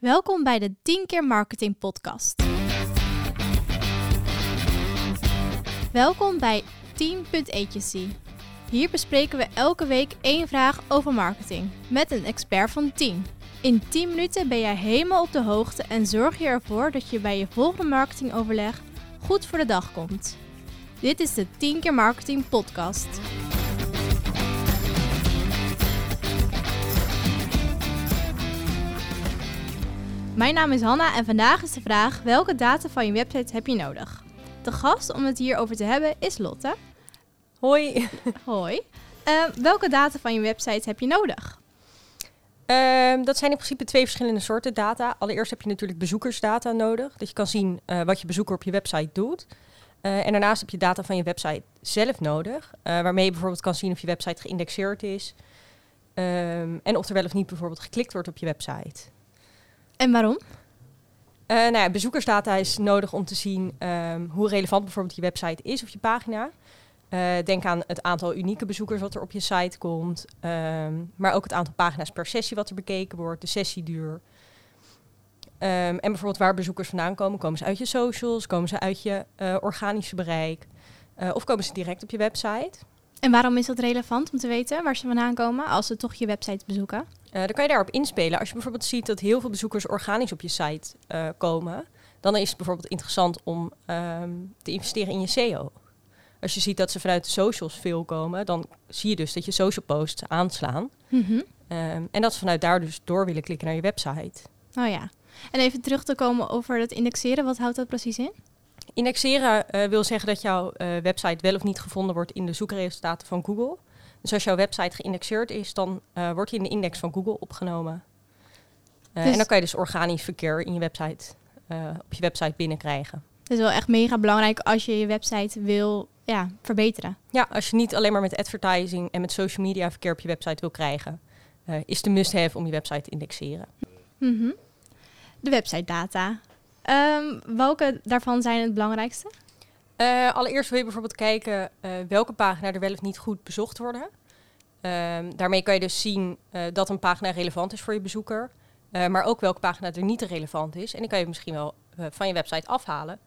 Welkom bij de 10 keer marketing podcast. Welkom bij Team.agency. Hier bespreken we elke week één vraag over marketing met een expert van 10. In 10 minuten ben jij helemaal op de hoogte en zorg je ervoor dat je bij je volgende marketingoverleg goed voor de dag komt. Dit is de 10 keer marketing podcast. Mijn naam is Hanna en vandaag is de vraag: welke data van je website heb je nodig? De gast om het hierover te hebben is Lotte. Hoi. Hoi. Uh, welke data van je website heb je nodig? Uh, dat zijn in principe twee verschillende soorten data. Allereerst heb je natuurlijk bezoekersdata nodig. Dat je kan zien uh, wat je bezoeker op je website doet. Uh, en daarnaast heb je data van je website zelf nodig. waarmee je bijvoorbeeld kan zien of je website geïndexeerd is. Um, en of er wel of niet bijvoorbeeld geklikt wordt op je website. En waarom? Uh, nou ja, bezoekersdata is nodig om te zien um, hoe relevant bijvoorbeeld je website is of je pagina. Uh, denk aan het aantal unieke bezoekers wat er op je site komt. Um, maar ook het aantal pagina's per sessie wat er bekeken wordt, de sessieduur. Um, en bijvoorbeeld waar bezoekers vandaan komen. Komen ze uit je socials? Komen ze uit je uh, organische bereik? Of komen ze direct op je website? En waarom is dat relevant om te weten waar ze vandaan komen als ze toch je website bezoeken? Uh, dan kan je daarop inspelen. Als je bijvoorbeeld ziet dat heel veel bezoekers organisch op je site uh, komen, dan is het bijvoorbeeld interessant om um, te investeren in je SEO. Als je ziet dat ze vanuit de socials veel komen, dan zie je dus dat je social posts aanslaan. Mm -hmm. um, en dat ze vanuit daar dus door willen klikken naar je website. Oh ja. En even terug te komen over het indexeren, wat houdt dat precies in? Indexeren uh, wil zeggen dat jouw website wel of niet gevonden wordt in de zoekresultaten van Google. Dus als jouw website geïndexeerd is, dan uh, wordt hij in de index van Google opgenomen. Uh, dus en dan kan je dus organisch verkeer in je website, uh, op je website binnenkrijgen. Dat is wel echt mega belangrijk als je je website wil ja, verbeteren. Ja, als je niet alleen maar met advertising en met social media verkeer op je website wil krijgen, is de must-have om je website te indexeren. Mm -hmm. De website data. Um, welke daarvan zijn het belangrijkste? Uh, allereerst wil je bijvoorbeeld kijken uh, welke pagina er wel of niet goed bezocht worden. Uh, daarmee kan je dus zien uh, dat een pagina relevant is voor je bezoeker, maar ook welke pagina er niet relevant is. En die kan je misschien wel van je website afhalen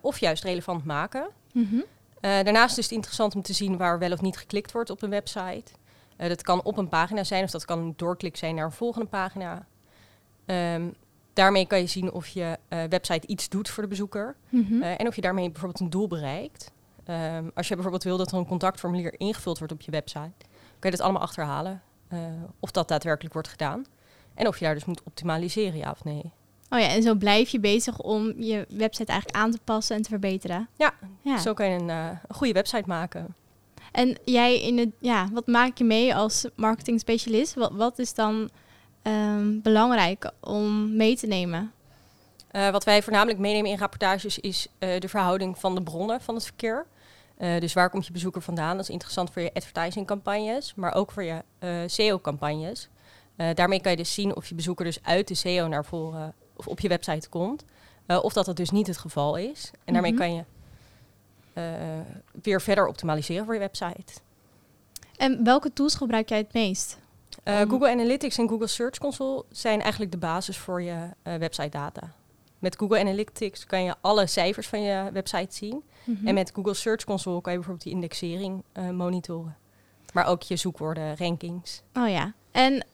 of juist relevant maken. Mm -hmm. daarnaast is het interessant om te zien waar wel of niet geklikt wordt op een website. dat kan op een pagina zijn of dat kan een doorklik zijn naar een volgende pagina. Um, daarmee kan je zien of je uh, website iets doet voor de bezoeker. Mm -hmm. uh, en of je daarmee bijvoorbeeld een doel bereikt. Um, als je bijvoorbeeld wil dat er een contactformulier ingevuld wordt op je website, kan je dat allemaal achterhalen. Uh, of dat daadwerkelijk wordt gedaan. En of je daar dus moet optimaliseren, ja of nee. Oh ja, en zo blijf je bezig om je website eigenlijk aan te passen en te verbeteren. Ja, ja. zo kan je een, een goede website maken. En jij in het, ja, wat maak je mee als marketing specialist? Wat, wat is dan um, belangrijk om mee te nemen? Uh, wat wij voornamelijk meenemen in rapportages is uh, de verhouding van de bronnen van het verkeer. Uh, dus waar komt je bezoeker vandaan? Dat is interessant voor je advertising-campagnes, maar ook voor je SEO-campagnes. daarmee kan je dus zien of je bezoeker dus uit de SEO naar voren of op je website komt, of dat dat dus niet het geval is. En daarmee -hmm. kan je weer verder optimaliseren voor je website. En welke tools gebruik jij het meest? Uh, Google Analytics en Google Search Console zijn eigenlijk de basis voor je uh, website data. Met Google Analytics kan je alle cijfers van je website zien. Mm -hmm. En met Google Search Console kan je bijvoorbeeld die indexering uh, monitoren. Maar ook je zoekwoorden, rankings. Oh ja, en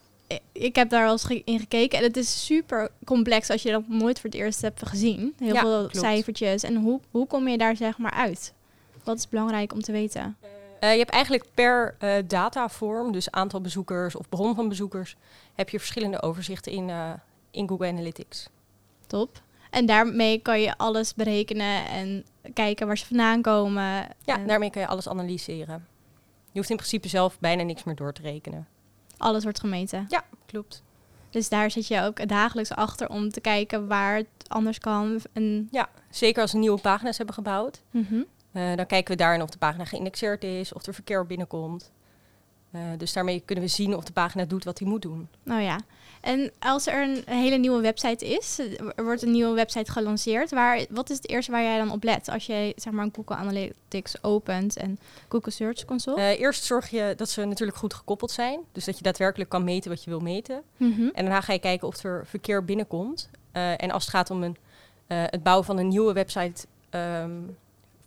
ik heb daar wel eens ge in gekeken. En het is super complex als je dat nooit voor het eerst hebt gezien. Heel ja, veel klopt. cijfertjes. En hoe, hoe kom je daar zeg maar uit? Wat is belangrijk om te weten? Uh, je hebt eigenlijk per uh, datavorm, dus aantal bezoekers of bron van bezoekers, heb je verschillende overzichten in, uh, in Google Analytics. Top. En daarmee kan je alles berekenen en kijken waar ze vandaan komen. Ja, daarmee kan je alles analyseren. Je hoeft in principe zelf bijna niks meer door te rekenen. Alles wordt gemeten? Ja, klopt. Dus daar zit je ook dagelijks achter om te kijken waar het anders kan. En ja, zeker als we nieuwe pagina's hebben gebouwd. Mm -hmm. Uh, dan kijken we daarin of de pagina geïndexeerd is, of er verkeer binnenkomt. Uh, dus daarmee kunnen we zien of de pagina doet wat hij moet doen. Nou ja. En als er een, hele nieuwe website is, er wordt een nieuwe website gelanceerd, waar, wat is het eerste waar jij dan op let als je zeg maar Google Analytics opent en Google Search Console? Uh, eerst zorg je dat ze natuurlijk goed gekoppeld zijn, dus dat je daadwerkelijk kan meten wat je wil meten. Mm En daarna ga je kijken of er verkeer binnenkomt. En als het gaat om een, het bouwen van een nieuwe website um,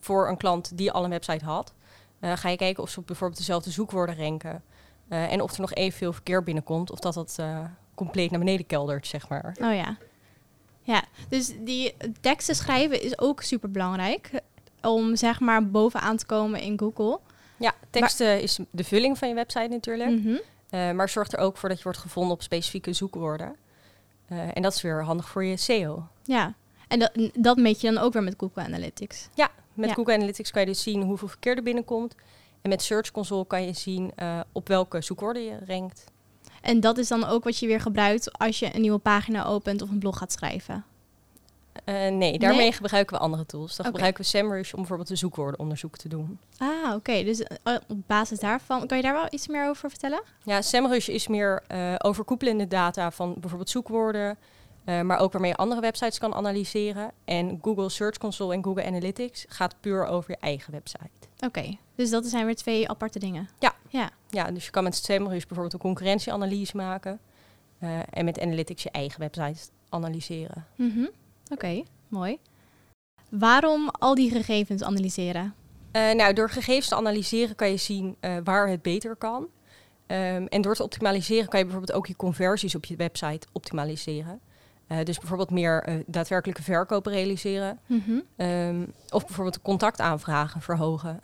voor een klant die al een website had, ga je kijken of ze bijvoorbeeld dezelfde zoekwoorden ranken. en of er nog evenveel verkeer binnenkomt, of dat dat compleet naar beneden keldert, zeg maar. Oh ja. Ja, dus die teksten schrijven is ook super belangrijk om zeg maar bovenaan te komen in Google. Ja, teksten is de vulling van je website natuurlijk. Mm maar zorg er ook voor dat je wordt gevonden op specifieke zoekwoorden. En dat is weer handig voor je SEO. Ja, en dat, dat meet je dan ook weer met Google Analytics. Ja, met Google Analytics kan je dus zien hoeveel verkeer er binnenkomt. En met Search Console kan je zien uh, op welke zoekwoorden je rankt. En dat is dan ook wat je weer gebruikt als je een nieuwe pagina opent of een blog gaat schrijven? Uh, nee, daarmee gebruiken we andere tools. Dan gebruiken we SEMrush om bijvoorbeeld een zoekwoordenonderzoek te doen. Ah, oké. Dus uh, op basis daarvan, kan je daar wel iets meer over vertellen? Ja, SEMrush is meer uh, overkoepelende data van bijvoorbeeld zoekwoorden, maar ook waarmee je andere websites kan analyseren. En Google Search Console en Google Analytics gaat puur over je eigen website. Oké, dus dat zijn weer twee aparte dingen. Ja. Ja, ja dus je kan met SEMrush bijvoorbeeld een concurrentieanalyse maken. Uh, en met Analytics je eigen website analyseren. Mm Oké, mooi. Waarom al die gegevens analyseren? Uh, nou, door gegevens te analyseren kan je zien waar het beter kan. Um, en door te optimaliseren kan je bijvoorbeeld ook je conversies op je website optimaliseren. Dus bijvoorbeeld meer daadwerkelijke verkopen realiseren. Mm -hmm. um, of bijvoorbeeld contactaanvragen verhogen.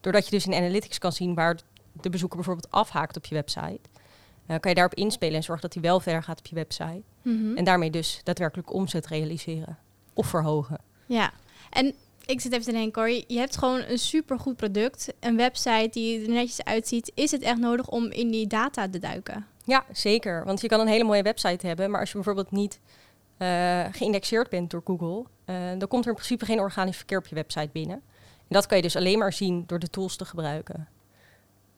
doordat je dus in Analytics kan zien waar de bezoeker bijvoorbeeld afhaakt op je website, uh, kan je daarop inspelen en zorgen dat hij wel verder gaat op je website. Mhm. En daarmee dus daadwerkelijk omzet realiseren of verhogen. Ja, en ik zit even te denken hoor, je hebt gewoon een supergoed product, een website die er netjes uitziet. Is het echt nodig om in die data te duiken? Ja, zeker. Want je kan een hele mooie website hebben, maar als je bijvoorbeeld niet uh, geïndexeerd bent door Google, uh, dan komt er in principe geen organisch verkeer op je website binnen. En dat kan je dus alleen maar zien door de tools te gebruiken.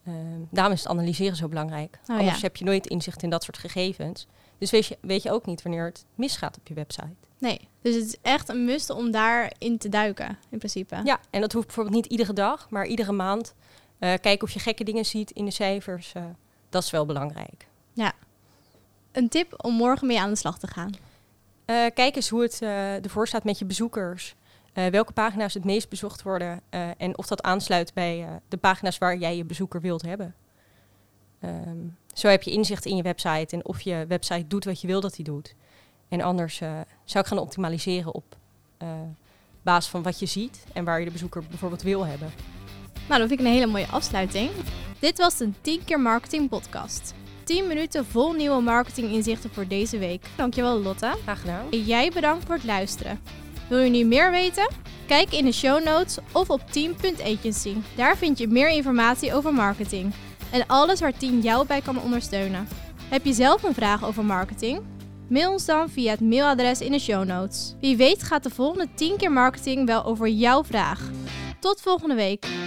Uh, daarom is het analyseren zo belangrijk. Oh, Anders heb je nooit inzicht in dat soort gegevens. Dus weet je, weet je ook niet wanneer het misgaat op je website. Nee, dus het is echt een must om daarin te duiken, in principe. Ja, en dat hoeft bijvoorbeeld niet iedere dag, maar iedere maand. Uh, kijken of je gekke dingen ziet in de cijfers. Dat is wel belangrijk. Ja. Een tip om morgen mee aan de slag te gaan? Uh, kijk eens hoe het ervoor staat met je bezoekers. Uh, welke pagina's het meest bezocht worden en of dat aansluit bij de pagina's waar jij je bezoeker wilt hebben. Um, zo heb je inzicht in je website en of je website doet wat je wil dat hij doet. En anders zou ik gaan optimaliseren op basis van wat je ziet en waar je de bezoeker bijvoorbeeld wil hebben. Nou, dat vind ik een hele mooie afsluiting. Dit was de 10 keer marketing podcast. 10 minuten vol nieuwe marketing inzichten voor deze week. Dankjewel Lotte. Graag gedaan. En jij bedankt voor het luisteren. Wil je nu meer weten? Kijk in de show notes of op team.agency. Daar vind je meer informatie over marketing en alles waar Team jou bij kan ondersteunen. Heb je zelf een vraag over marketing? Mail ons dan via het mailadres in de show notes. Wie weet gaat de volgende 10 keer marketing wel over jouw vraag. Tot volgende week.